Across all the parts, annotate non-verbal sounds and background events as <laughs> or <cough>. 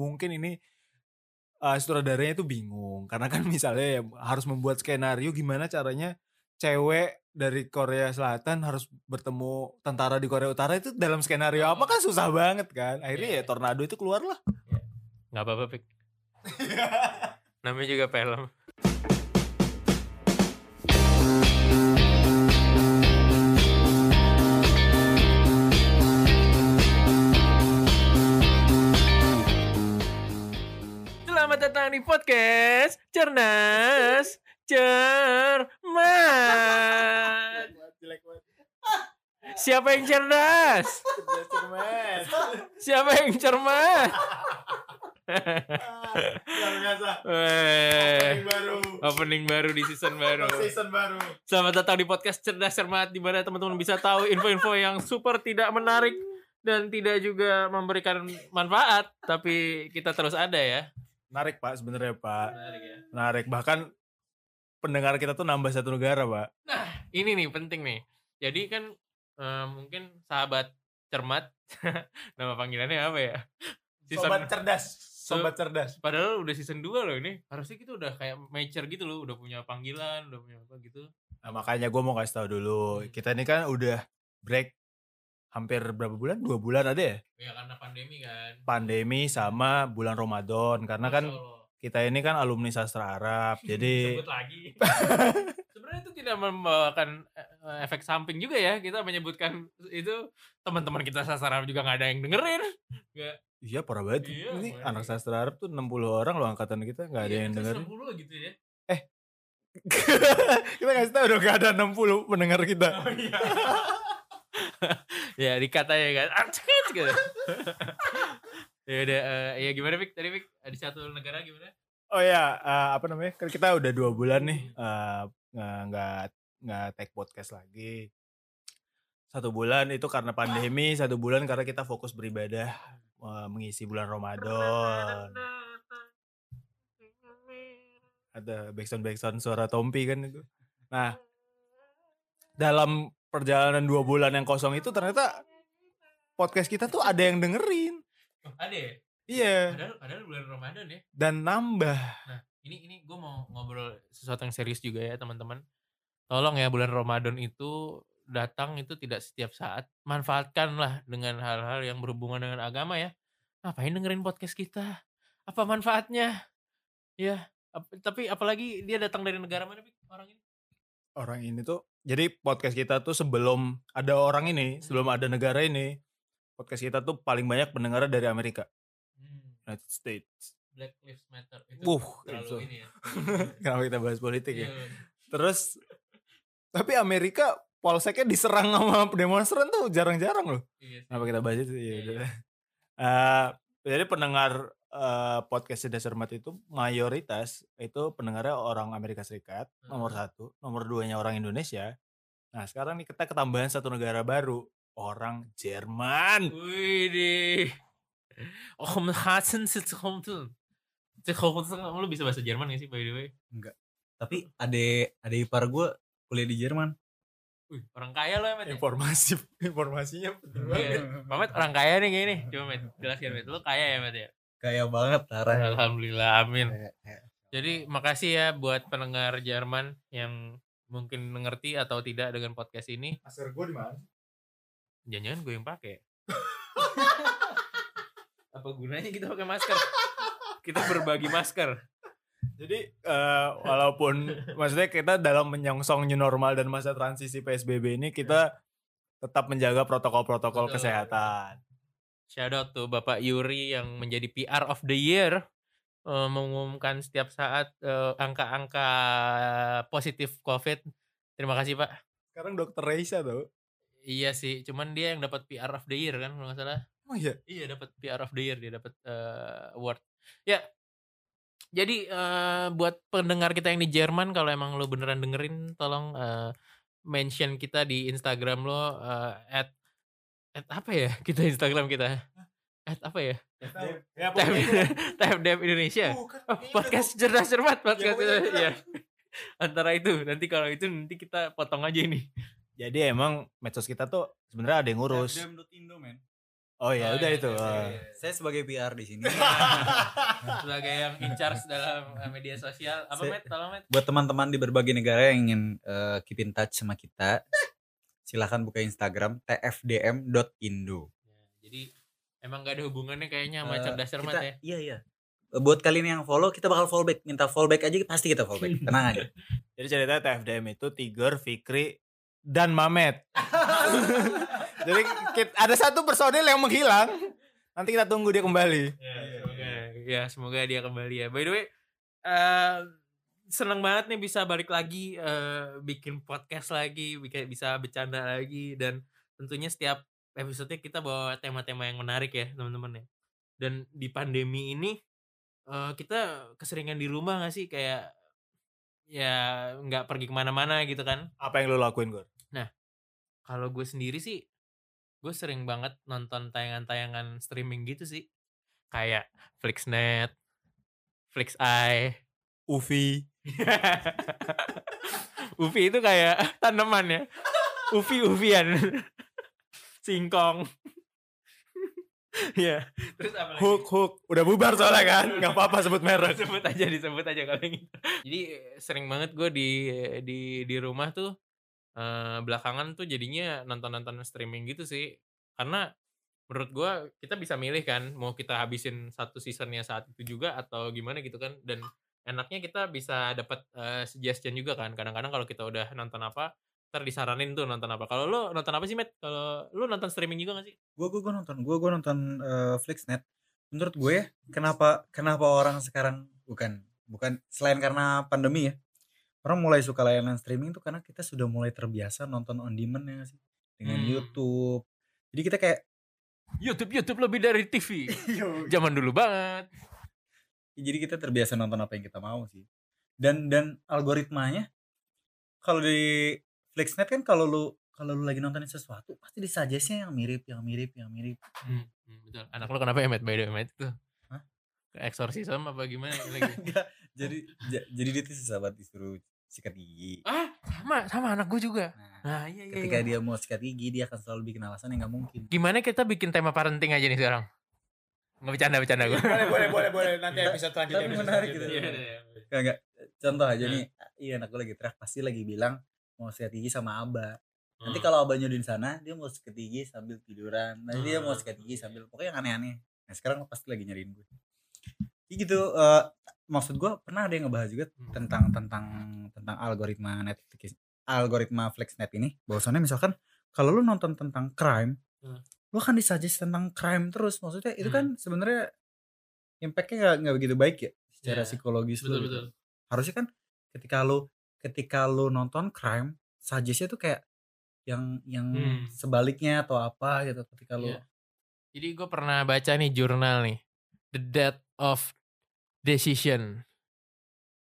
mungkin ini uh, sutradaranya itu bingung. Karena kan misalnya ya harus membuat skenario gimana caranya cewek dari Korea Selatan harus bertemu tentara di Korea Utara itu dalam skenario apa kan susah banget kan. Akhirnya ya Iya. tornado itu keluar lah. Nggak apa-apa pik <laughs> namanya juga film Di podcast Cernas Cermat. Siapa yang cerdas? Siapa yang cermat? luar biasa Eh, baru opening baru di season baru. <laughs> season baru Selamat datang di podcast Cerdas Cermat di mana teman-teman bisa tahu info-info yang super tidak menarik dan tidak juga memberikan manfaat, tapi kita terus ada ya. Menarik pak sebenarnya pak Menarik ya. menarik bahkan pendengar kita tuh nambah satu negara pak Ini nih penting nih. Jadi kan eh, mungkin sahabat cermat <laughs> nama panggilannya apa ya? Season- sobat cerdas sobat cerdas Padahal udah season 2 loh ini. Harusnya kita udah kayak mature gitu loh, udah punya panggilan, udah punya apa gitu. Nah, makanya gue mau kasih tahu dulu. Hmm. Kita ini kan udah break hampir berapa bulan? Dua bulan ada ya? Ya karena pandemi kan. Pandemi sama bulan Ramadan. Karena kan kita ini kan alumni sastra Arab. <laughs> Jadi Sebut lagi. <laughs> Sebenarnya itu tidak membawakan eh, efek samping juga ya. Kita menyebutkan itu teman-teman kita sastra Arab juga nggak ada yang dengerin. Nggak. iya parah banget. Iya, ini anak sastra Arab tuh 60 orang loh angkatan kita. Gak ada Iya, yang dengerin. 60 gitu ya. <laughs> kita kasih tahu dong gak ada 60 pendengar kita. Oh iya. Ya dikata ya kan. Gitu. ya udah eh, ya gimana Pik? Tadi Pik di satu negara gimana? Oh ya, eh, apa namanya? Kan kita udah dua bulan nih eh, nggak nggak nggak take podcast lagi. Satu bulan itu karena pandemi, satu bulan karena kita fokus beribadah eh, mengisi bulan Ramadan. Ada backsound backsound suara Tompi kan itu. Nah, dalam perjalanan dua bulan yang kosong itu ternyata podcast kita tuh ada yang dengerin. Oh, ada ya? Iya, Padahal, padahal bulan Ramadan ya. dan nambah. Nah, ini ini gue mau ngobrol sesuatu yang serius juga ya teman-teman. Tolong ya bulan Ramadan itu datang itu tidak setiap saat. Manfaatkanlah dengan hal-hal yang berhubungan dengan agama ya. Ngapain dengerin podcast kita? Apa manfaatnya? Ya, ap- tapi apalagi dia datang dari negara mana orang ini? orang ini tuh jadi podcast kita tuh sebelum ada orang ini sebelum ada negara ini podcast kita tuh paling banyak pendengarnya dari Amerika. Hmm, United States. Black Lives Matter. Itu Wuh, terlalu itu. ini ya. <laughs> kenapa kita bahas politik ya? Iya, terus tapi Amerika polseknya diserang sama demonstran tuh jarang-jarang loh. Iya kenapa kita bahas itu? Ya Iya, iya. Eh, jadi pendengar eh, podcast Dasar Mat itu mayoritas itu pendengarnya orang Amerika Serikat nomor Hmm. satu nomor duanya orang Indonesia nah sekarang nih kita ketambahan satu negara baru orang Jerman Wih deh. Oh, Hasen Sitzhomten. Sitzhomten, lu bisa bahasa Jerman gak sih by the way? Tapi ade ade ipar gue kuliah di Jerman. Wih, orang kaya lo Met ya? informasi <laughs> informasinya banget. Iya. Mamet orang kaya nih kayak ini. Coba Met, jelaskan Met. Lu kaya ya Met ya? Kaya banget Tara. Alhamdulillah, amin. Kayak- kayak- Jadi makasih ya buat pendengar Jerman yang mungkin mengerti atau tidak dengan podcast ini. masker gue di mana Jangan-jangan gue yang pakai. <laughs> Apa gunanya kita pakai masker? Kita berbagi masker. jadi eh, walaupun maksudnya kita dalam menyongsong new normal dan masa transisi PSBB ini kita tetap menjaga protokol-protokol kesehatan Shout out tuh Bapak Yuri yang menjadi PR of the year eh, mengumumkan setiap saat eh, angka-angka positif COVID. Terima kasih Pak. sekarang dokter Reisa tuh Iya sih, cuman dia yang dapat PR of the year kan kalau nggak salah. oh iya Iya dapat PR of the year dia dapat eh, award. Ya. Jadi eh, buat pendengar kita yang di Jerman kalau emang lo beneran dengerin tolong eh, mention kita di Instagram lo at at apa ya <laughs> kita Instagram kita at apa ya ya Tab pokoknya <laughs> Tab Dev Indonesia Bukan, oh, podcast cerdas cermat podcast pokoknya itu itulah. ya <laughs> antara itu nanti kalau itu nanti kita potong aja ini jadi emang medsos kita tuh sebenarnya ada yang ngurus men. Oh ya, Oh, udah iya, itu. iya, Oh. iya. Saya sebagai PR di sini. Sebagai yang in charge dalam eh, media sosial. Apa, Met? Tolong, Met. Buat teman-teman di berbagai negara yang ingin eh, keep in touch sama kita, silahkan buka Instagram tfdm.indo. Ya, jadi emang gak ada hubungannya kayaknya sama Eh, cerdas cermat kita- ya. Iya iya. Buat kalian yang follow, kita bakal follow back. Minta follow back aja pasti kita follow back. <laughs> Tenang aja. Jadi ceritanya TFDM itu Tiger, Fikri, dan Mamet. <laughs> Jadi kit- ada satu personil yang menghilang. Nanti kita tunggu dia kembali. Ya, semoga, ya semoga dia kembali ya. By the way, eh seneng banget nih bisa balik lagi eh, bikin podcast lagi, bisa bercanda lagi dan tentunya setiap episode kita bawa tema-tema yang menarik ya teman-teman ya. Dan di pandemi ini eh, kita keseringan di rumah gak sih kayak ya nggak pergi ke mana-mana gitu kan? Apa yang lo lakuin, Gor? Kalau gue sendiri sih, gue sering banget nonton tayangan-tayangan streaming gitu sih. Kayak Flixnet, Flixeye. Uvi. <laughs> Uvi itu kayak tanaman ya. Uvi-uvian. Singkong. ya, terus apa lagi? Hook, hook. Udah bubar soalnya kan? Gak apa-apa sebut merek. disebut aja disebut aja kalau yang gitu. Jadi sering banget gue di di di rumah tuh eh, belakangan tuh jadinya nonton-nonton streaming gitu sih. Karena menurut gue kita bisa milih kan mau kita habisin satu seasonnya saat itu juga atau gimana gitu kan dan enaknya kita bisa dapat eh, suggestion juga kan. Kadang-kadang kalau kita udah nonton apa ntar disaranin tuh nonton apa. Kalau lu nonton apa sih Matt kalau lu nonton streaming juga gak sih? Gue gue gue nonton gue gue nonton eh, Flixnet. Menurut gue ya kenapa kenapa orang sekarang bukan bukan selain karena pandemi ya orang mulai suka layanan streaming tuh karena kita sudah mulai terbiasa nonton on demand ya sih? Dengan Hmm. YouTube. Jadi kita kayak YouTube YouTube lebih dari TV <laughs> zaman dulu banget jadi kita terbiasa nonton apa yang kita mau sih dan dan algoritmanya kalau di Flixnet kan kalau lu kalau lu lagi nontonin sesuatu pasti disagestnya yang mirip yang mirip yang mirip Hmm, hmm, betul. Anak lu kenapa ya, Matt? By the way, Matt itu? Hah? Ke eksorsisme apa gimana lagi? <laughs> Jadi ja- jadi dia tuh banget disuruh sikat gigi ah, sama sama anak gue juga. nah, Nah, iya iya. ketika iya. dia mau sikat gigi dia akan selalu bikin alasan yang nggak mungkin Gimana kita bikin tema parenting aja nih sekarang? Nggak bercanda bercanda gue. boleh, boleh, boleh, boleh. Nanti episode selanjutnya. Tapi menarik gitu. Iya, iya, iya. Enggak, enggak. Contoh aja Nah. nih, iya anak gue lagi teriak pasti lagi bilang mau sikat gigi sama abah. Nanti Hmm. kalau abahnya di sana, dia mau sikat gigi sambil tiduran. Nanti dia mau Hmm. sikat gigi sambil pokoknya yang aneh-aneh. Nah, sekarang pasti lagi nyariin gue. Jadi gitu eh, maksud gue pernah ada yang ngebahas juga Hmm. tentang tentang tentang algoritma Netflix algoritma Flexnet ini bahwasannya misalkan kalau lu nonton tentang crime Hmm. Lu kan disuggest tentang crime terus maksudnya itu Hmm. kan sebenarnya impactnya nggak nggak begitu baik ya secara Iya, psikologis betul gitu. betul. harusnya kan ketika lu ketika lu nonton crime suggestnya tuh kayak yang yang Hmm. sebaliknya atau apa gitu ketika lu Iya. Jadi gue pernah baca nih jurnal nih, The Death of Decision.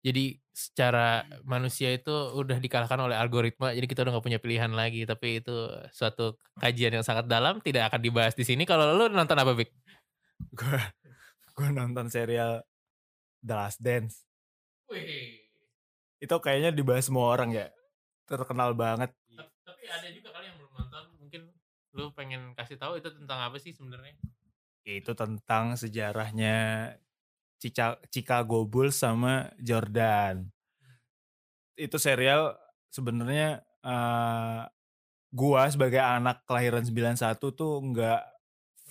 Jadi secara manusia itu udah dikalahkan oleh algoritma, jadi kita udah gak punya pilihan lagi. Tapi itu suatu kajian yang sangat dalam, tidak akan dibahas di sini. Kalau lu nonton apa, Bik? Gue <laughs> gue nonton serial The Last Dance. Wih, Itu kayaknya dibahas semua orang ya. Terkenal banget. tapi ada juga kali yang belum nonton. Mungkin lu pengen kasih tahu itu tentang apa sih sebenarnya? Itu tentang sejarahnya Chicago Bulls sama Jordan. Itu serial sebenarnya eh, gua sebagai anak kelahiran 91 tuh enggak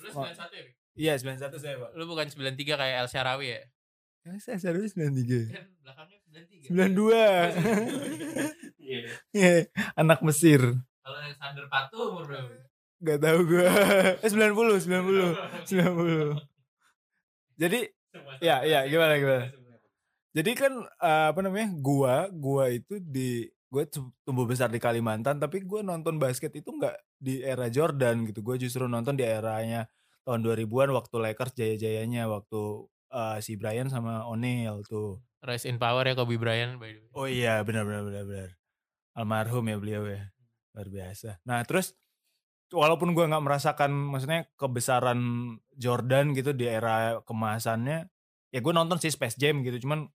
Lu Oh. 91 ya? Iya 91 saya pak. Lu bukan 93 kayak El Sharawi ya? Saya serius 93. Kan belakangnya 93. 92. <laughs> Iya. Iya, anak Mesir. Kalau Alexander Patu umur berapa? Gak tahu gua. Eh 90, 90, 90. Jadi Ya, ya, gimana, gimana? Jadi kan eh, apa namanya? Gua, gua itu di gue tumbuh besar di Kalimantan tapi gue nonton basket itu nggak di era Jordan gitu. Gue justru nonton di eranya tahun 2000-an waktu Lakers jaya-jayanya waktu eh, si Brian sama O'Neal tuh. Rise in power ya Kobe Bryant by the way. Oh iya benar benar benar benar. Almarhum ya beliau ya. Luar biasa. Nah, terus walaupun gua nggak merasakan maksudnya kebesaran Jordan gitu di era kemasannya, ya gue nonton sih Space Jam gitu, cuman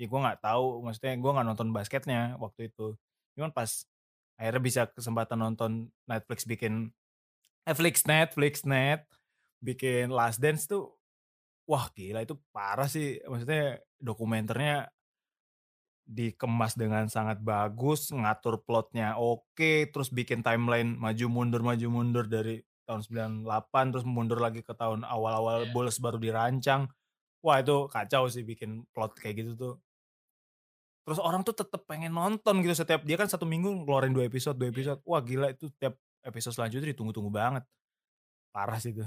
ya gue nggak tahu maksudnya gue nggak nonton basketnya waktu itu. Cuman pas akhirnya bisa kesempatan nonton Netflix bikin Netflix Netflix Net bikin Last Dance tuh wah gila itu parah sih maksudnya dokumenternya dikemas dengan sangat bagus ngatur plotnya oke terus bikin timeline maju mundur maju mundur dari tahun 98 terus mundur lagi ke tahun awal-awal Iya. Bulls baru dirancang wah itu kacau sih bikin plot kayak gitu tuh terus orang tuh tetep pengen nonton gitu setiap dia kan satu minggu ngeluarin dua episode dua episode wah gila itu tiap episode selanjutnya ditunggu-tunggu banget parah sih itu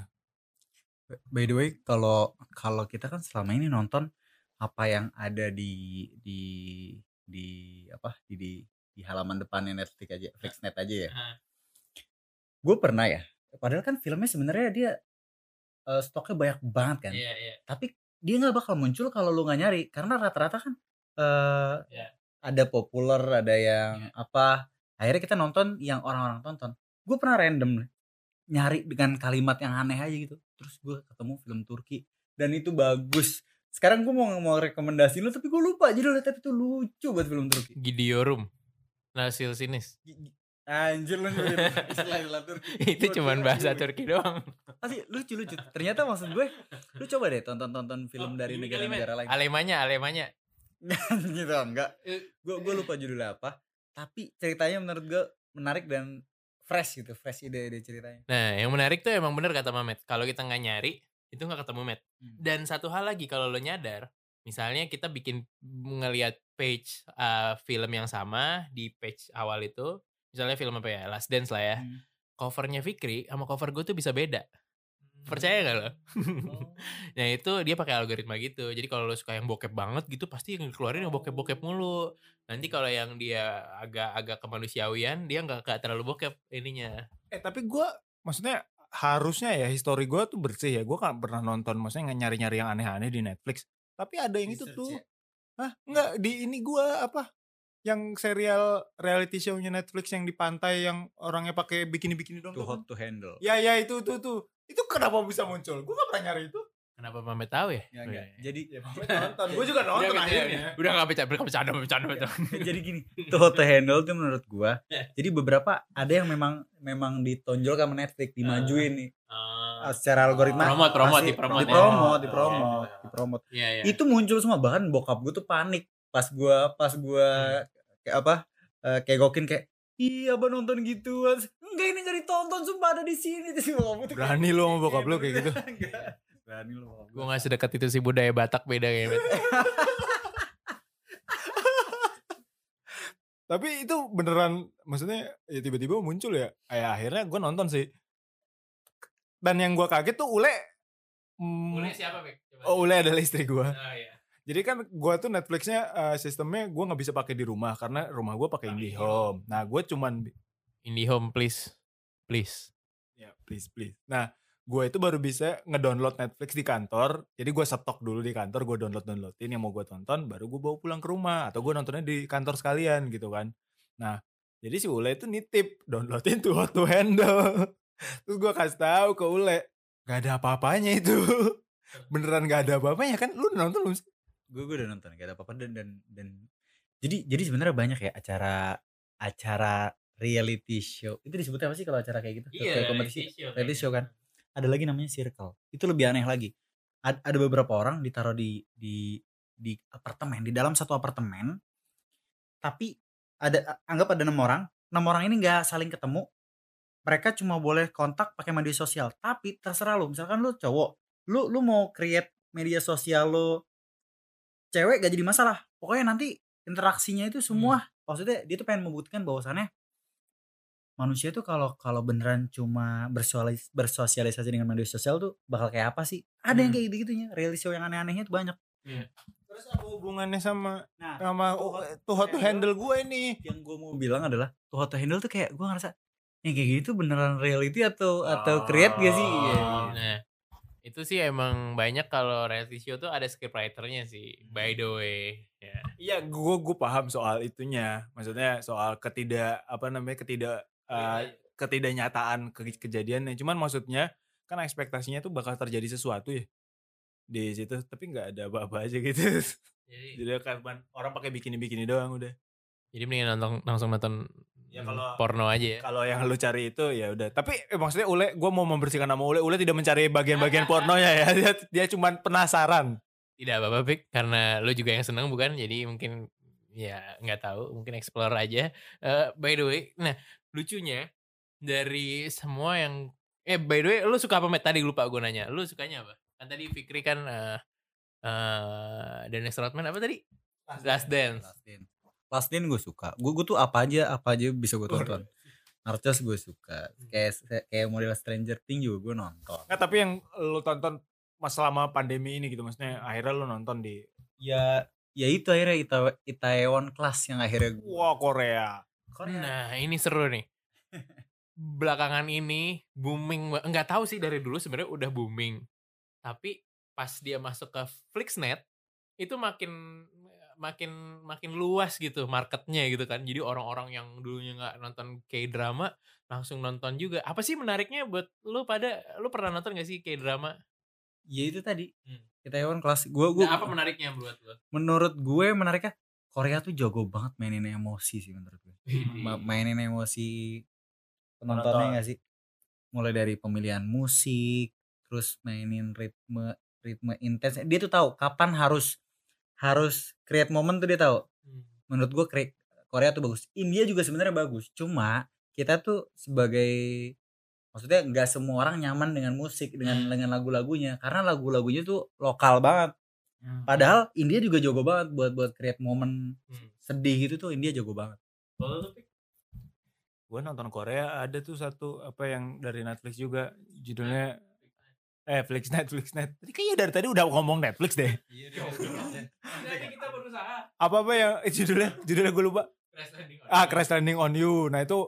By the way, kalau kalau kita kan selama ini nonton apa yang ada di di di apa di di, di halaman depannya Netflix aja, Flixnet aja ya. Ah. Gue pernah ya. Padahal kan filmnya sebenarnya dia eh, stoknya banyak banget kan. Iya, iya. Tapi dia nggak bakal muncul kalau lu nggak nyari karena rata-rata kan eh Iya. ada populer, ada yang apa. Akhirnya kita nonton yang orang-orang tonton. Gue pernah random nyari dengan kalimat yang aneh aja gitu. Terus gue ketemu film Turki dan itu bagus. Sekarang gue mau mau rekomendasi lu tapi gue lupa judulnya tapi itu lucu buat film Turki. Gidiorum. Nasil sinis. Gi- Anjir lu istilah-istilah Turki. <laughs> itu cuman bahasa. Turki doang. Pasti lucu lucu. Ternyata maksud gue, lu coba deh tonton-tonton film Oh, dari negara-negara lain. Alemanya, alemanya. <laughs> gitu enggak. Gue gue lupa judulnya apa. Tapi ceritanya menurut gue menarik dan fresh gitu, fresh ide-ide ceritanya. Nah, yang menarik tuh emang bener kata Mamet. Kalau kita nggak nyari, itu nggak ketemu Met. Hmm. Dan satu hal lagi kalau lo nyadar, misalnya kita bikin ngelihat page uh, film yang sama di page awal itu, misalnya film apa ya, Last Dance lah ya. Hmm. Covernya Fikri sama cover gue tuh bisa beda. Percaya gak lo? Oh. <laughs> nah itu dia pakai algoritma gitu. Jadi kalau lo suka yang bokep banget gitu, pasti yang keluarin yang bokep-bokep mulu. Nanti kalau yang dia agak-agak kemanusiawian, dia nggak nggak terlalu bokep ininya. Eh tapi gue maksudnya harusnya ya histori gue tuh bersih ya. Gue kan pernah nonton maksudnya nggak nyari-nyari yang aneh-aneh di Netflix. Tapi ada yang itu tuh. ya. Hah? Enggak di ini gue apa? Yang serial reality show-nya Netflix yang di pantai yang orangnya pakai bikini-bikini dong. Too hot to handle. Ya ya itu tuh tuh. Itu kenapa bisa muncul? Gue gak pernah nyari itu. Kenapa Mamet tahu ya? Ya, Oh, enggak. iya. Jadi Ya, nonton. Gue juga <laughs> nonton Udah, akhirnya. Udah gak bercanda, bercanda, bercanda, bercanda. jadi gini, hot to handle tuh menurut gua. Ya. Jadi beberapa ada yang memang memang ditonjol sama Netflix, dimajuin nih Ah, Ah, secara algoritma. Promote, promote, pasti dipromote ya. dipromot, Oh, dipromot, iya. dipromot. Iya, iya. itu muncul semua bahkan bokap gue tuh panik pas gua pas gua kayak apa eh, kayak gokin kayak iya abang nonton gitu enggak ini gak ditonton sumpah ada di sini terus bokap kayak, Berani lu sama bokap lu "Iya, kayak gitu. enggak." berani lu bokap Gue gak sedekat itu sih budaya Batak beda kayaknya. <laughs> Bet. Tapi itu beneran maksudnya ya tiba-tiba muncul ya. Ya akhirnya gue nonton sih. Dan yang gue kaget tuh Ule. mm, Boleh siapa, Bek? Coba. Oh Ule adalah istri gue. Ah, iya. Jadi kan gue tuh Netflixnya eh, sistemnya gue nggak bisa pakai di rumah karena rumah gue pakai Pakai IndiHome. Nah gue cuman IndiHome please. Please. ya please please. Nah gue itu baru bisa ngedownload Netflix di kantor. Jadi gue stok dulu di kantor, gue download downloadin yang mau gue tonton, baru gue bawa pulang ke rumah atau gue nontonnya di kantor sekalian gitu kan. Nah jadi si Ule itu nitip downloadin tuh How to Handle. <laughs> Terus gue kasih tahu ke Ule, gak ada apa-apanya itu. Beneran gak ada apa-apanya kan? Lu udah nonton belum sih? gue gue udah nonton gak ada apa-apa dan dan dan jadi jadi sebenarnya banyak ya acara acara reality show. Itu disebutnya apa sih kalau acara kayak gitu? Kayak kompetisi reality show kan? Ada lagi namanya circle. Itu lebih aneh lagi. Ad- ada beberapa orang ditaruh di di di apartemen di dalam satu apartemen tapi ada anggap ada enam orang. Enam orang ini nggak saling ketemu. Mereka cuma boleh kontak pakai media sosial. Tapi terserah lu. Misalkan lu cowok lu lu mau create media sosial lu cewek gak jadi masalah. Pokoknya nanti interaksinya itu semua maksudnya dia tuh pengen membuktikan bahwasannya manusia tuh kalau kalau beneran cuma bersosialis, bersosialisasi dengan media sosial tuh bakal kayak apa sih? Ada yang Hmm. kayak gitu-gitunya. Reality show yang aneh-anehnya tuh banyak. Terus apa hubungannya sama Nah, sama Tuh Hot tuh how to Handle. handle gue ini? yang gue mau bilang adalah tuh to handle tuh kayak gue ngerasa yang kayak gitu beneran reality atau atau create gak sih? Iya, iya. Nah, itu sih emang banyak kalau reality show tuh ada scriptwriternya sih. By the way, ya. Iya, gue gue paham soal itunya. Maksudnya soal ketidak apa namanya ketidak uh, ketidaknyataan ke kejadiannya. Cuman maksudnya kan ekspektasinya tuh bakal terjadi sesuatu ya di situ, tapi nggak ada apa-apa aja gitu. Jadi, Jadi kan orang pakai bikini-bikini doang udah. jadi mendingan nonton langsung nonton Ya kalau porno aja ya. kalau yang lu cari itu ya udah. Tapi eh, maksudnya Ule, gue mau membersihkan nama Ule. Ule tidak mencari bagian-bagian pornonya ya. <laughs> Dia, dia cuma penasaran. Tidak apa-apa Pik, karena lu juga yang seneng bukan? Jadi mungkin ya nggak tahu, mungkin explore aja. Eh, by the way, nah lucunya dari semua yang eh by the way lu suka apa Matt? Tadi lupa gue nanya. Lu sukanya apa? Kan tadi Fikri kan eh eh Dennis Rodman apa tadi? Last Dance. Last Dance. Last Dance gue suka. Gue gue tuh apa aja apa aja bisa gue tonton. Narcos gue suka. Kayak kayak model Stranger Things juga gue nonton. Nggak, tapi yang lu tonton pas selama pandemi ini gitu maksudnya akhirnya lu nonton di Ya ya itu akhirnya Ita Itaewon Class yang akhirnya gue. wah Korea. Nah, ini seru nih. Belakangan ini booming, nggak tahu sih dari dulu sebenarnya udah booming. Tapi pas dia masuk ke Flixnet itu makin makin makin luas gitu marketnya gitu kan. Jadi orang-orang yang dulunya nggak nonton K-drama langsung nonton juga. Apa sih menariknya buat lu pada lu pernah nonton gak sih K-drama? Ya itu tadi. Hmm. Itaewon Class. Gue gue Nah, apa menariknya buat lu? menurut gue menariknya Korea tuh jago banget mainin emosi sih menurut gue. Ma- mainin emosi penontonnya Penonton. gak sih mulai dari pemilihan musik terus mainin ritme ritme intens dia tuh tahu kapan harus harus create moment tuh dia tahu Hmm. menurut gue Korea tuh bagus India juga sebenarnya bagus cuma kita tuh sebagai maksudnya nggak semua orang nyaman dengan musik dengan Hmm. dengan lagu-lagunya karena lagu-lagunya tuh lokal banget Hmm. padahal India juga jago banget buat buat create momen Hmm. sedih gitu tuh India jago banget Kalau? Gue nonton Korea ada tuh satu apa yang dari Netflix juga judulnya eh Flix Netflix Net. Tadi kayaknya dari tadi udah ngomong Netflix deh. Tadi <laughs> kita berusaha. Apa apa yang eh, judulnya judulnya gue lupa. Crash landing on Ah. Crash Landing on You. Nah itu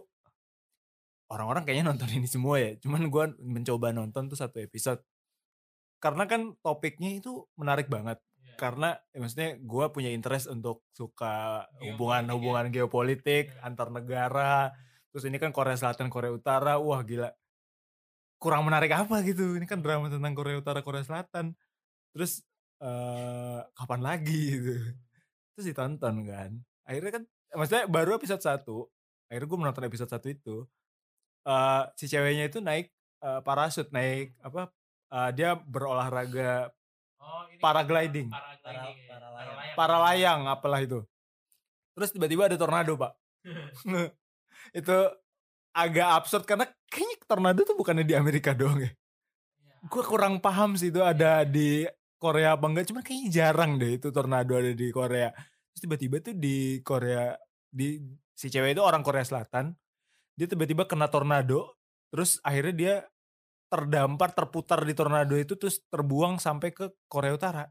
orang-orang kayaknya nonton ini semua ya. Cuman gue mencoba nonton tuh satu episode. Karena kan topiknya itu menarik banget. Iya. Karena ya maksudnya gue punya interest untuk suka ya. hubungan-hubungan geopolitik Hmm. antar negara. Terus ini kan Korea Selatan, Korea Utara. Wah gila. Kurang menarik apa gitu. Ini kan drama tentang Korea Utara, Korea Selatan. Terus eh kapan lagi gitu. Terus ditonton kan. Akhirnya kan maksudnya baru episode 1. Akhirnya gue menonton episode 1 itu. eh si ceweknya itu naik eh, parasut, naik apa? Eh, dia berolahraga Oh, ini Paragliding. Paragliding. ya. Para- paralayang. para layang apalah itu. Terus tiba-tiba ada tornado, Pak. <laughs> <laughs> itu agak absurd karena kayaknya tornado tuh bukannya di Amerika doang ya. Iya. Gue kurang paham sih itu ada di Korea apa enggak. Cuman kayaknya jarang deh itu tornado ada di Korea. Terus tiba-tiba tuh di Korea di si cewek itu orang Korea Selatan. Dia tiba-tiba kena tornado. Terus akhirnya dia terdampar, terputar di tornado itu terus terbuang sampai ke Korea Utara.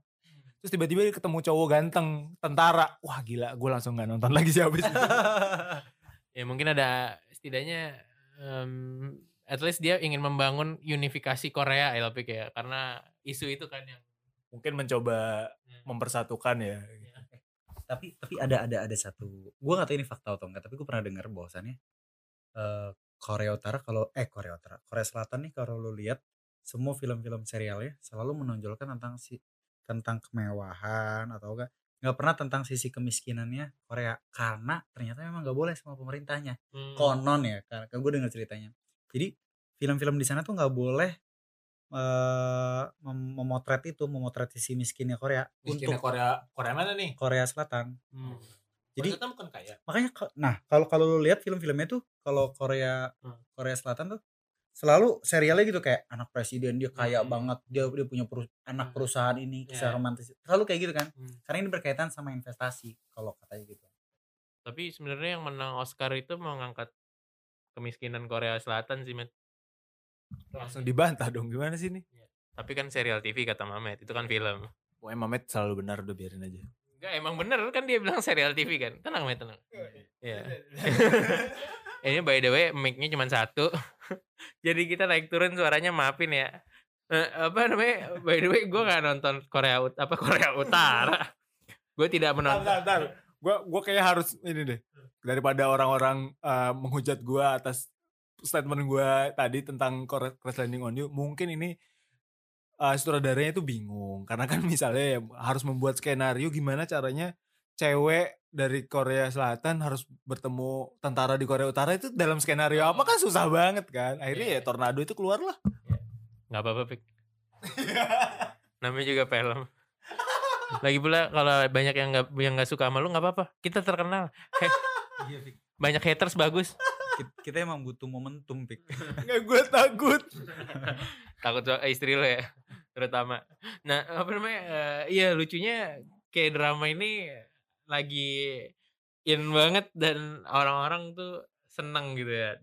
Terus tiba-tiba dia ketemu cowok ganteng, tentara. Wah gila, gue langsung gak nonton <laughs> lagi sih habis itu. <laughs> ya mungkin ada setidaknya em, at least dia ingin membangun unifikasi Korea LP ya karena isu itu kan yang Mungkin mencoba Ya. mempersatukan ya. tapi tapi ada ada ada satu gue gak tahu ini fakta atau enggak tapi gue pernah dengar bahwasannya eh Korea Utara kalau eh Korea Utara Korea Selatan nih kalau lu lihat semua film-film serialnya selalu menonjolkan tentang si tentang kemewahan atau enggak nggak pernah tentang sisi kemiskinannya Korea karena ternyata memang nggak boleh sama pemerintahnya Hmm. konon ya karena gue dengar ceritanya jadi film-film di sana tuh nggak boleh eh mem- memotret itu memotret sisi miskinnya Korea Miskinnya untuk Korea, Korea mana nih? Korea Selatan Hmm. Jadi- Ternyata bukan kaya. makanya ka- nah kalau kalau lu lihat film-filmnya tuh kalau Korea Hmm. Korea Selatan tuh selalu serialnya gitu kayak anak presiden dia kaya Hmm. banget dia dia punya perus- anak Hmm. perusahaan ini kisah Ya. romantis selalu kayak gitu kan Hmm. karena ini berkaitan sama investasi kalau katanya gitu Tapi sebenarnya yang menang Oscar itu mengangkat kemiskinan Korea Selatan sih, Met. Langsung dibantah dong, gimana sih nih? Tapi kan serial TV kata Mamet, itu kan film. Pokoknya Mamet selalu benar, udah biarin aja. Enggak, emang bener kan dia bilang serial TV kan. Tenang, Met, tenang. Iya. <laughs> Ini by the way mic-nya cuma satu. <laughs> Jadi kita naik turun suaranya maafin ya. Eh, apa namanya? By the way gue gak nonton Korea Ut- apa Korea Utara. gue tidak menonton. bentar, bentar. Gue gua kayak harus ini deh. Daripada orang-orang eh, menghujat gue atas statement gue tadi tentang Crash Landing on You, mungkin ini eh, sutradaranya itu bingung. <laughs> Karena kan misalnya ya harus membuat skenario gimana caranya cewek dari Korea Selatan harus bertemu tentara di Korea Utara itu dalam skenario apa kan susah banget kan. Akhirnya Iya. ya tornado itu keluar lah. nggak apa-apa pik <laughs> namanya juga film lagi pula kalau banyak yang nggak yang nggak suka sama lu nggak apa-apa kita terkenal He- Iya, banyak haters bagus Kit- Kita emang butuh momentum, Pik. Nggak gue takut. takut istri lo ya terutama. Nah <laughs> apa namanya eh, iya lucunya kayak drama ini lagi in banget dan orang-orang tuh seneng gitu ya.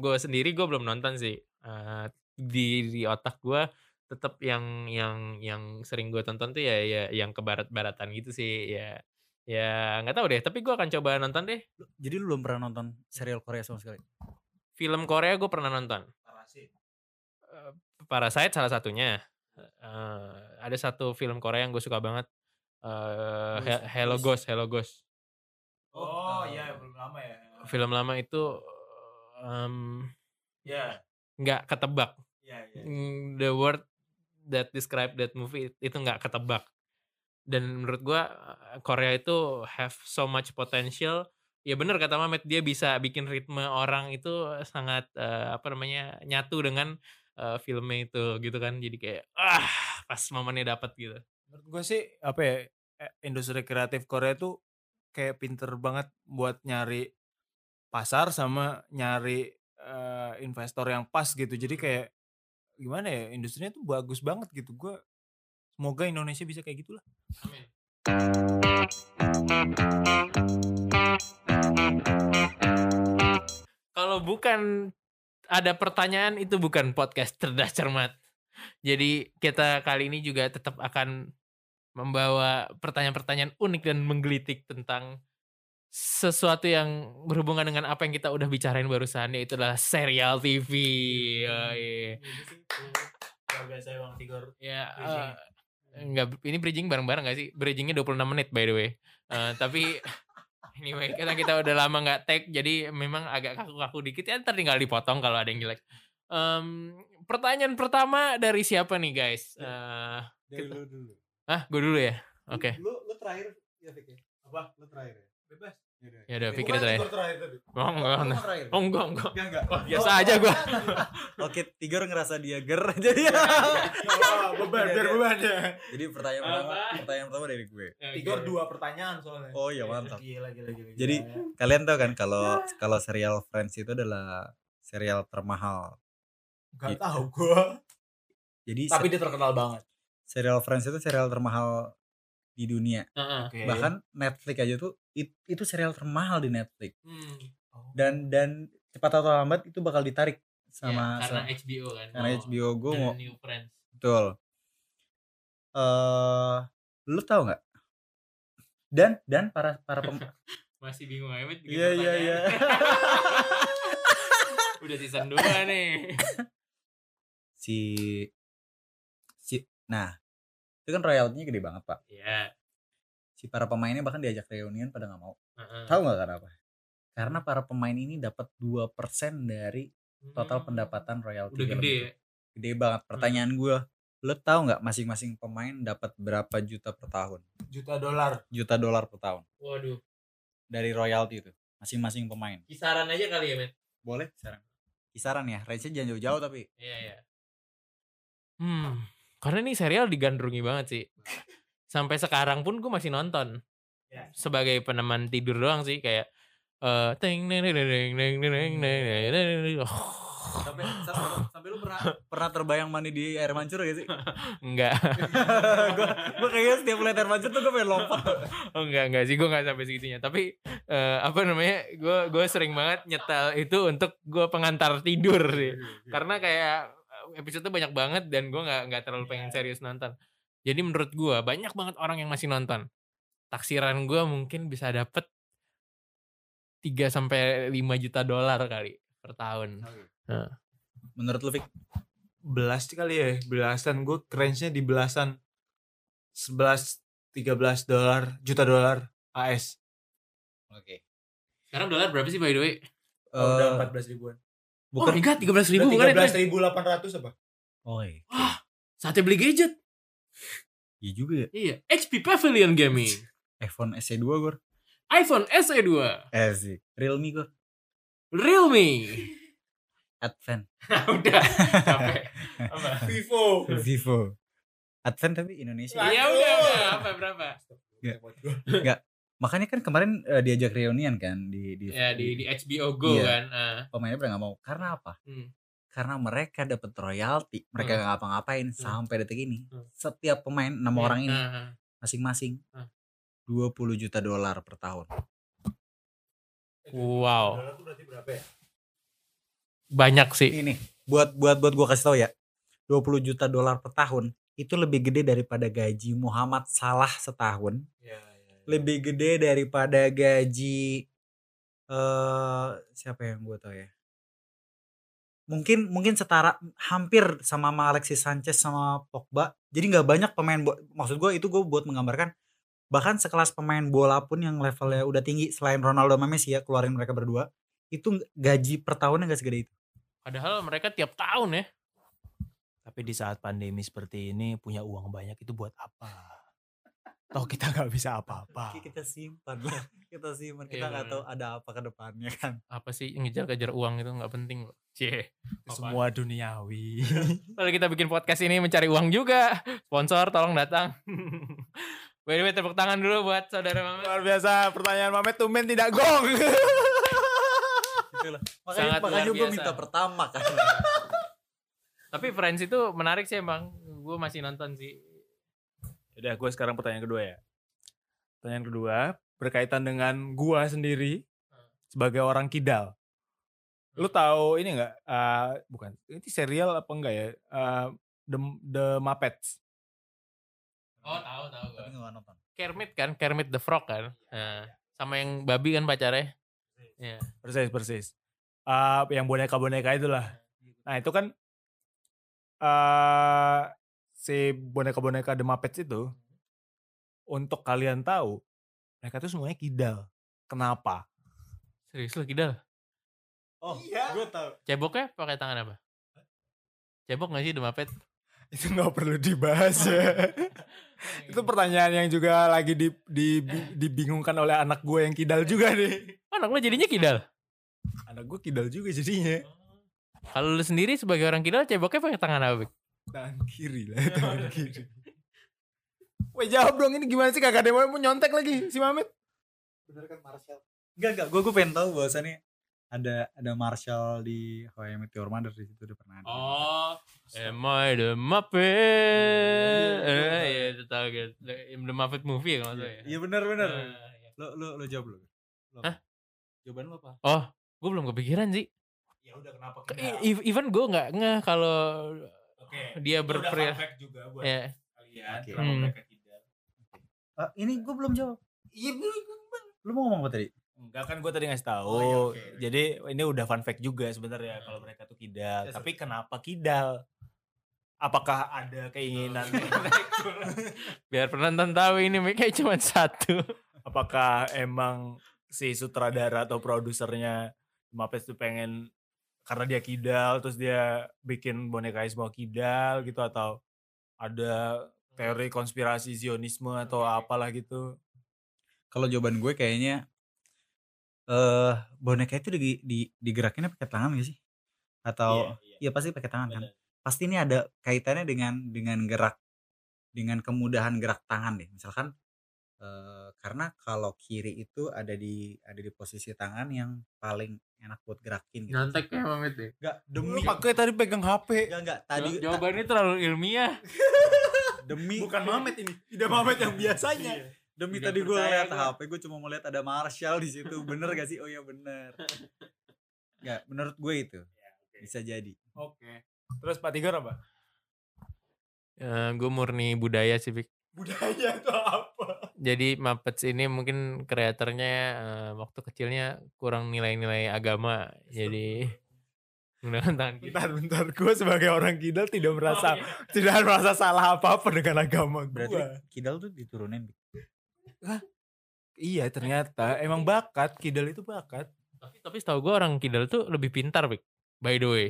Gue sendiri gue belum nonton sih. Eh, di di otak gue tetap yang yang yang sering gue tonton tuh ya ya yang ke barat-baratan gitu sih ya ya nggak tahu deh tapi gue akan coba nonton deh. Jadi lu belum pernah nonton serial Korea sama sekali? film Korea gue pernah nonton. Eh, Parasite salah satunya. Eh, ada satu film Korea yang gue suka banget. Eh, Ghost, He- Hello Ghost. Ghost, Hello Ghost. Oh iya belum lama ya. Film lama itu em, Ya. nggak ketebak. Iya iya. Mm, The word that describe that movie itu nggak ketebak. Dan menurut gua eh, Korea itu have so much potential. Ya bener kata Mamet dia bisa bikin ritme orang itu sangat eh, apa namanya nyatu dengan eh, filmnya itu gitu kan. Jadi kayak ah pas momennya dapat gitu. Menurut gue sih apa ya eh, industri kreatif Korea tuh kayak pinter banget buat nyari pasar sama nyari eh, investor yang pas gitu. Jadi kayak gimana ya industrinya tuh bagus banget gitu. Gue semoga Indonesia bisa kayak gitulah. Amin. Kalau bukan ada pertanyaan itu bukan podcast cerdas cermat. Jadi kita kali ini juga tetap akan membawa pertanyaan-pertanyaan unik dan menggelitik tentang sesuatu yang berhubungan dengan apa yang kita udah bicarain barusan yaitu adalah serial TV. Emang Tigor. Ya, eh, enggak ini bridging bareng-bareng gak sih? Bridgingnya 26 menit by the way. Eh, tapi anyway, karena kita udah lama nggak tag jadi memang agak kaku-kaku dikit ya ntar tinggal dipotong kalau ada yang jelek. Em, pertanyaan pertama dari siapa nih guys? Eh, Dari lu dulu. ah, gue dulu ya. Oke. Lu lu terakhir ya, Fik ya? Apa? Lu terakhir ya? Bebas. Ya udah, pikir terakhir. terakhir tadi. Oh, enggak, Lu enggak. terakhir. Oh, enggak, enggak. Enggak, enggak. Biasa aja gua. <laughs> Oke, Tigor ngerasa dia ger jadi. Oh, beban biar beban ya. jadi pertanyaan pertama, pertanyaan pertama dari gue. Tigor dua pertanyaan soalnya. Oh iya, mantap. Gila gila gila. gila. Jadi kalian tahu kan kalau kalau serial Friends itu adalah serial termahal. Gak tahu gua. Jadi Tapi dia terkenal banget. serial Friends itu serial termahal di dunia. Heeh. Oke. Bahkan Netflix aja tuh it- itu serial termahal di Netflix. Hmm. Dan dan cepat atau lambat itu bakal ditarik sama Ya, karena sama- HBO kan. karena Oh, HBO gue mau New Friends. betul. Eh, lu tahu nggak? Dan dan para para pem, <laughs> Masih bingung bikin Iya, iya, iya. <laughs> Udah season 2 nih. si si nah itu kan royaltinya gede banget pak. Iya. Si para pemainnya bahkan diajak reunian pada nggak mau. Heeh. Tahu nggak kenapa? Karena para pemain ini dapat 2% dari total Hmm. pendapatan royalti. Udah gede itu. ya. Gede banget. Pertanyaan gue, lo tahu nggak masing-masing pemain dapat berapa juta per tahun? Juta dolar. Juta dolar per tahun Waduh. dari royalti itu. Masing-masing pemain. Kisaran aja kali ya, Met. Boleh sekarang. Kisaran ya, range-nya jangan jauh-jauh tapi Iya, iya. Hmm. Karena ini serial digandrungi banget sih. Sampai sekarang pun gue masih nonton. Sebagai peneman tidur doang sih kayak eh ting neng neng neng neng neng neng sampai sampai lu pernah pernah terbayang mandi di air mancur gak sih? enggak. gua gua kayaknya setiap lihat air mancur tuh gue pengen lompat. oh enggak enggak sih, gue enggak sampai segitunya. Tapi uh, apa namanya? Gue gue sering banget nyetel itu untuk gue pengantar tidur sih. Karena kayak episode tuh banyak banget dan gue nggak nggak terlalu pengen serius nonton jadi menurut gue banyak banget orang yang masih nonton taksiran gue mungkin bisa dapet 3 sampai 5 juta dolar kali per tahun Menurut lu Fik? Belas kali ya. Belasan gue range-nya di belasan. 11 13 dolar juta dolar AS. Oke. sekarang dolar berapa sih by the way Oh, udah Eh, 14 ribuan. Oh bukan my god 13 ribu bukan itu 13.800 apa? Oh iya. saatnya beli gadget Iya juga ya. iya HP Pavilion Gaming iPhone SE2 gue. iPhone SE 2, Eh sih. Realme gue. Realme. <laughs> Advent. <laughs> udah capek. <laughs> Apa? Vivo. Vivo. Advent tapi Indonesia. Ya udah, udah. apa berapa? Makanya kan kemarin eh, diajak reunian kan di di Ya di di HBO Go Iya. kan. Ah. pemainnya pada nggak mau. Karena apa? Hmm. Karena mereka dapat royalti, mereka Hmm. nggak ngapa-ngapain sampai detik ini. Hmm. Setiap pemain enam Ya, orang ini ah, ah. masing-masing Hmm. 20 juta dolar per tahun. Wow. Ya? Banyak sih. Ini buat buat buat gua kasih tahu ya. 20 juta dolar per tahun itu lebih gede daripada gaji Muhammad Salah setahun. Iya. Lebih gede daripada gaji eh siapa yang gua tahu ya? Mungkin mungkin setara hampir sama sama Alexis Sanchez sama Pogba. Jadi nggak banyak pemain maksud gua itu gue buat menggambarkan bahkan sekelas pemain bola pun yang levelnya udah tinggi selain Ronaldo sama Messi ya keluarin mereka berdua itu gaji per tahunnya gak segede itu. Padahal mereka tiap tahun ya. Tapi di saat pandemi seperti ini punya uang banyak itu buat apa? Toh kita nggak bisa apa-apa. Kita simpan lah, <laughs> kita simpan. Iya, Kita nggak bener. tahu ada apa ke depannya kan. Apa sih ngejar-kejar uang itu nggak penting kok. Cie. Semua duniawi. <laughs> Lalu kita bikin podcast ini mencari uang juga. Sponsor tolong datang. <laughs> By the way tepuk tangan dulu buat saudara Mamet. Luar biasa pertanyaan Mamet tumben tidak gong. Gitu. Makanya, Sangat makanya gue minta pertama kan. Tapi Friends itu menarik sih emang. Gue masih nonton sih. Udah gue sekarang pertanyaan kedua ya. Pertanyaan kedua berkaitan dengan gua sendiri sebagai orang kidal. Lu tahu ini enggak bukan ini serial apa enggak ya? Eh, The The Muppets. Oh tahu tahu Tapi nggak nonton. Kermit kan, Kermit the Frog kan. Nah, sama yang babi kan pacarnya. Iya. Persis persis. Eh, yang boneka-boneka itulah. Nah, itu kan eh si boneka-boneka The Muppets itu untuk kalian tahu mereka tuh semuanya kidal. Kenapa? Serius lu kidal? Oh, Iya. gue tahu. Ceboknya pakai tangan apa? Cebok gak sih The Muppet? <laughs> Itu nggak perlu dibahas ya. <laughs> itu pertanyaan yang juga lagi di, di- dibingungkan oleh anak gue yang kidal juga nih. <laughs> Anak lu jadinya kidal? Anak gue kidal juga jadinya. Kalau lu sendiri sebagai orang kidal ceboknya pakai tangan apa? Tangan kiri lah, <laughs> tangan kiri. Weh jawab dong ini gimana sih ada yang mau nyontek lagi si Mamet? Bener kan Marshall? Enggak enggak, gue gue pengen tahu bahwasannya ada ada Marshall di How I Met Your Mother di situ udah pernah ada. Oh, am I the Muppet? Eh, iya, itu tahu gitu. The the Muppet movie ya kalau nggak salah ya. Iya bener bener. Ah. Lo lo lo jawab lo. Lo Hah? Jawaban lo apa? Oh, gue belum kepikiran sih. Ya udah kenapa Even gue nggak ngeh kalau Oke. dia berperi. juga buat Ya, kalian Oke. kenapa Hmm. mereka kidal. Ah, ini gue belum jawab. Iya Lu mau ngomong apa tadi? Enggak kan gue tadi ngasih tahu. Oh, iya, oke. Jadi ini udah fun fact juga sebenarnya kalau mereka tuh kidal. Yes, Tapi kenapa kidal? Apakah ada keinginan? <laughs> biar penonton tahu ini kayak cuma satu. Apakah emang si sutradara atau produsernya Muppets tuh pengen karena dia kidal terus dia bikin boneka semua kidal gitu atau ada teori konspirasi Zionisme atau apalah gitu. Kalau jawaban gue kayaknya eh boneka itu di, di digerakinnya pakai tangan gak sih? Atau iya, pasti pakai tangan kan. Pasti ini ada kaitannya dengan dengan gerak dengan kemudahan gerak tangan deh. Misalkan eh karena kalau kiri itu ada di ada di posisi tangan yang paling enak buat gerakin gitu. Nyontek ya Mamet ya. Enggak Lu demi pakai tadi pegang HP. enggak enggak tadi Jawabannya terlalu ilmiah. <laughs> demi Bukan Mamet ini, tidak Mamet yang biasanya. demi Tidak tadi gue gua. HP gue cuma mau lihat ada Marshall di situ bener gak sih oh ya bener Enggak menurut gue itu bisa jadi Oke. Terus Pak Tigor apa? gue murni budaya sih. Budaya itu apa? Jadi Muppets ini mungkin kreatornya eh, waktu kecilnya kurang nilai-nilai agama. Jadi <laughs> menggunakan tangan kiri. Bentar, bentar. Gue sebagai orang kidal tidak merasa Oh, iya. tidak merasa salah apa-apa dengan agama gue. berarti kidal tuh diturunin Iya ternyata emang bakat kidal itu bakat. Tapi tapi setahu gue orang kidal tuh lebih pintar, Bik. By the way.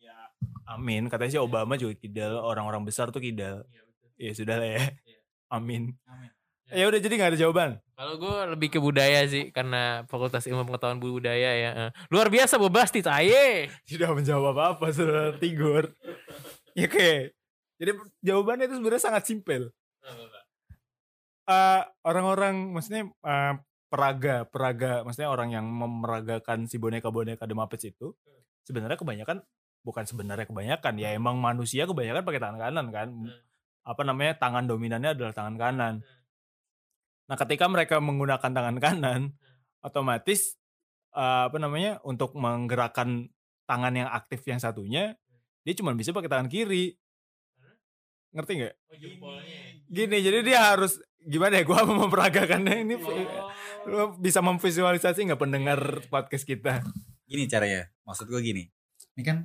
Ya, amin. Katanya sih Obama juga kidal, orang-orang besar tuh kidal. Ya sudah lah ya. Iya. Amin. Ya udah jadi nggak ada jawaban. Kalau gue lebih ke budaya sih karena Fakultas Ilmu Pengetahuan Budaya ya. eh. Luar biasa Bobasti aye. Tidak menjawab apa-apa saudara Tigor. ya oke. Jadi jawabannya itu sebenarnya sangat simpel. Eh, orang-orang maksudnya eh, peraga peraga maksudnya orang yang memeragakan si boneka-boneka The Muppets itu sebenarnya kebanyakan bukan sebenarnya kebanyakan ya emang manusia kebanyakan pakai tangan kanan kan apa namanya tangan dominannya adalah tangan kanan nah ketika mereka menggunakan tangan kanan otomatis eh, apa namanya untuk menggerakkan tangan yang aktif yang satunya dia cuma bisa pakai tangan kiri ngerti nggak gini jadi dia harus gimana ya gua mau <laughs> memperagakannya ini lu bisa memvisualisasi nggak pendengar podcast kita Gini caranya. Maksud gue gini. Ini kan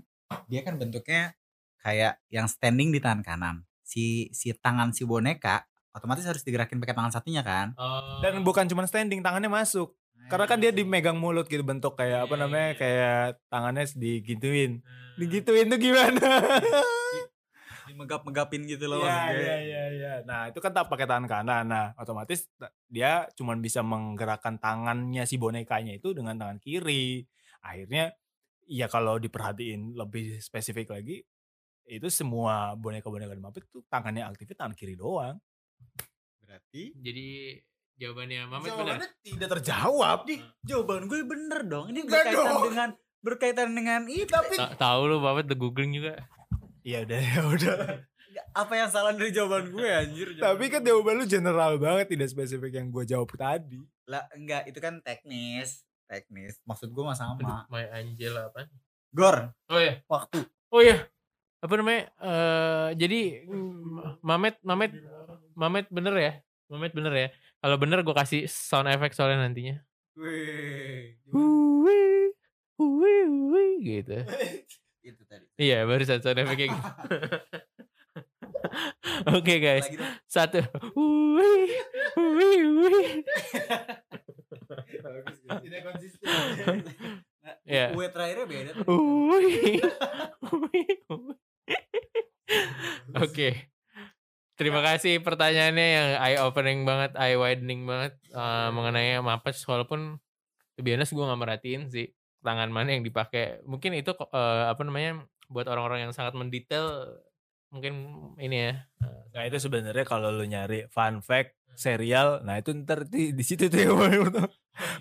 dia kan bentuknya kayak yang standing di tangan kanan. Si si tangan si boneka otomatis harus digerakin pakai tangan satunya kan. Oh. dan bukan cuma standing tangannya masuk karena kan dia dimegang mulut gitu bentuk kayak apa namanya kayak tangannya digituin digituin tuh gimana dimegap-megapin gitu loh Iya maksudnya. iya iya iya. Nah, itu kan tak pakai tangan kanan. Nah, otomatis dia cuman bisa menggerakkan tangannya si bonekanya itu dengan tangan kiri. Akhirnya ya kalau diperhatiin lebih spesifik lagi itu semua boneka-boneka di Muppet tuh tangannya aktifnya tangan kiri doang. Berarti Jadi jawabannya Mamet benar. Jawabannya tidak terjawab. Di, jawaban gue bener dong. Ini Enggak berkaitan dong. dengan berkaitan dengan itu. Tapi Ta- Tahu lu Mamet the googling juga. ya udah ya udah. Apa yang salah dari jawaban gue anjir? <laughs> Tapi kan jawaban lu general banget tidak spesifik yang gue jawab tadi. lah enggak itu kan teknis, teknis. Maksud gue mah sama. My Angel apa? Gor, Oh ya. waktu. Oh ya. Apa namanya? Eh jadi Mamet Mamet Mamet bener ya? Mamet bener ya? Kalau bener gue kasih sound effect soalnya nantinya. Wih. Hui, hui, hui, gitu. <laughs> itu tadi. Iya, baru sound effect gitu. <laughs> Oke guys, Lagi dong. satu. Hui, hui, hui. Tidak konsisten. <laughs> Nah, Iya. Terakhirnya beda. hui, hui. Oke. Terima kasih pertanyaannya yang eye opening banget, eye widening banget eh, mengenai Muppets walaupun honest gue gak merhatiin sih tangan mana yang dipakai. Mungkin itu eh, apa namanya buat orang-orang yang sangat mendetail mungkin ini ya. eh, Nah itu sebenarnya kalau lu nyari fun fact serial, nah itu ntar di, di situ tuh yang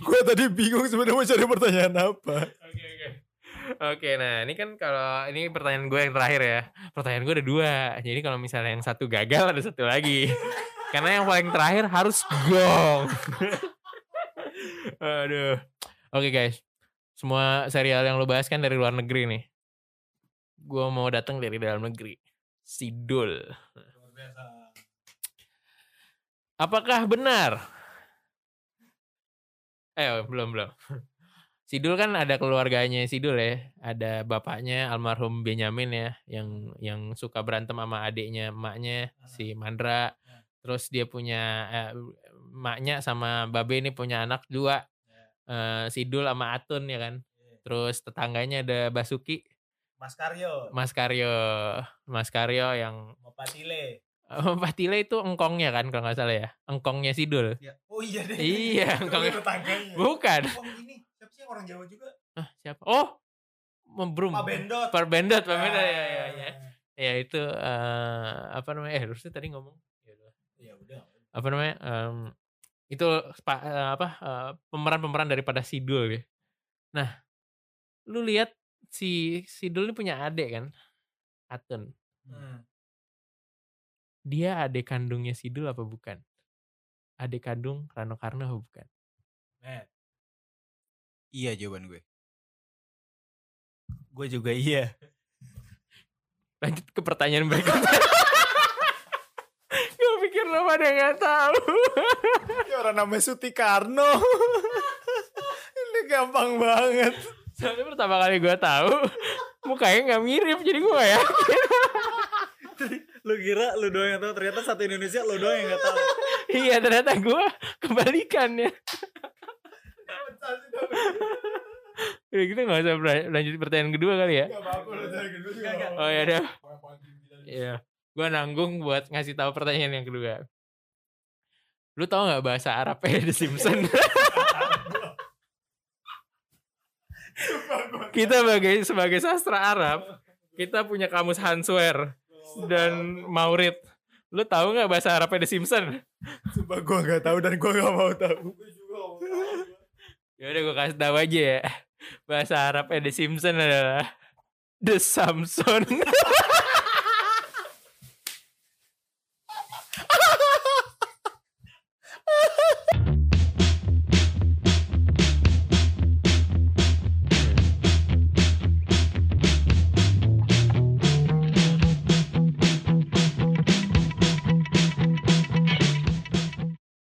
gue tadi bingung sebenarnya mau cari pertanyaan apa. Oke oke. Oke, nah ini kan kalau ini pertanyaan gue yang terakhir ya. Pertanyaan gue ada dua. Jadi kalau misalnya yang satu gagal ada satu lagi. Karena yang paling terakhir harus gong. Aduh. Oke guys. Semua serial yang lo bahas kan dari luar negeri nih. Gue mau datang dari dalam negeri. Sidul. Apakah benar? Eh belum belum. Sidul kan ada keluarganya Sidul ya, ada bapaknya almarhum Benyamin ya, yang yang suka berantem sama adiknya emaknya si Mandra. Terus dia punya eh, emaknya sama Babe ini punya anak dua, eh, Sidul sama Atun ya kan. Terus tetangganya ada Basuki, Mas Karyo, Mas Karyo, Mas Karyo yang Mopatile. oh, Patile itu engkongnya kan kalau nggak salah ya, engkongnya Sidul. Oh iya deh. Iya, <laughs> engkongnya. Bukan. Ini orang Jawa juga? Ah, siapa? Oh, membrum. Pak Bendot. Pak Bendot, Pak Bendot ya, ya, Ah. ya. Ya itu eh, apa namanya? Eh, harusnya tadi ngomong. Ya udah. Ya udah. Apa namanya? em, itu eh, apa eh, pemeran-pemeran daripada Sidul ya. Nah, lu lihat si Sidul ini punya adik kan? Atun. Hmm. Dia adik kandungnya Sidul apa bukan? Adik kandung Rano Karno apa bukan? Net. Iya jawaban gue. Gue juga iya. <laughs> Lanjut ke pertanyaan berikutnya. <laughs> Gue pikir lo pada nggak tahu. <laughs> Ini orang namanya Sutikarno. ini gampang banget. Soalnya pertama kali gue tahu mukanya nggak mirip jadi gue gak yakin. Lu kira lu doang yang tahu ternyata satu Indonesia lu doang yang gak tahu. iya ternyata gue kebalikannya. Udah gitu gak usah lanjut pertanyaan kedua kali ya. Gak apa-apa lu dari kedua juga. Gak, gak. Oh ya udah. Iya. Gue nanggung buat ngasih tahu pertanyaan yang kedua. Lu tahu nggak bahasa Arabnya <laughs> The Simpson? kita sebagai sebagai sastra Arab, kita punya kamus Hanswer dan Maurid. Lu tahu nggak bahasa Arabnya The Simpson? Sumpah gue gak tahu dan gue gak mau tahu. Ya udah gue kasih tahu aja ya. Bahasa Arabnya The Simpson adalah The Samson. <laughs>